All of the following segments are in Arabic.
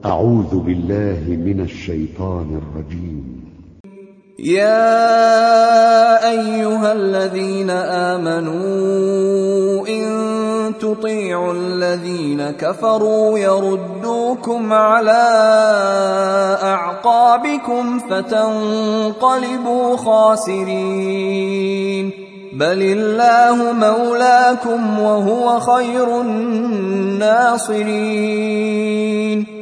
أعوذ بالله من الشيطان الرجيم. يا أيها الذين آمنوا إن تطيعوا الذين كفروا يردوكم على أعقابكم فتنقلبوا خاسرين. بل الله مولاكم وهو خير الناصرين.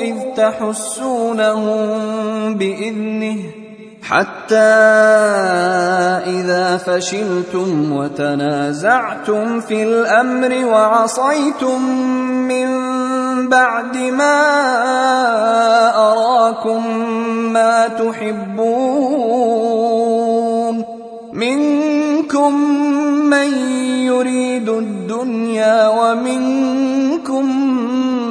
إذ تحسونهم بإذنه حتى إذا فشلتم وتنازعتم في الأمر وعصيتم من بعد ما أراكم ما تحبون. منكم من يريد الدنيا ومنكم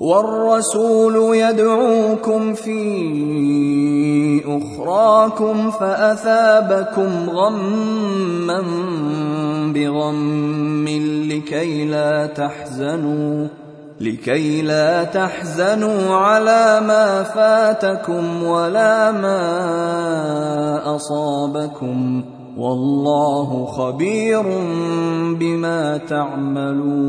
والرسول يدعوكم في أخراكم فأثابكم غما بغم لكي لا تحزنوا لكي لا تحزنوا على ما فاتكم ولا ما أصابكم. والله خبير بما تعملون.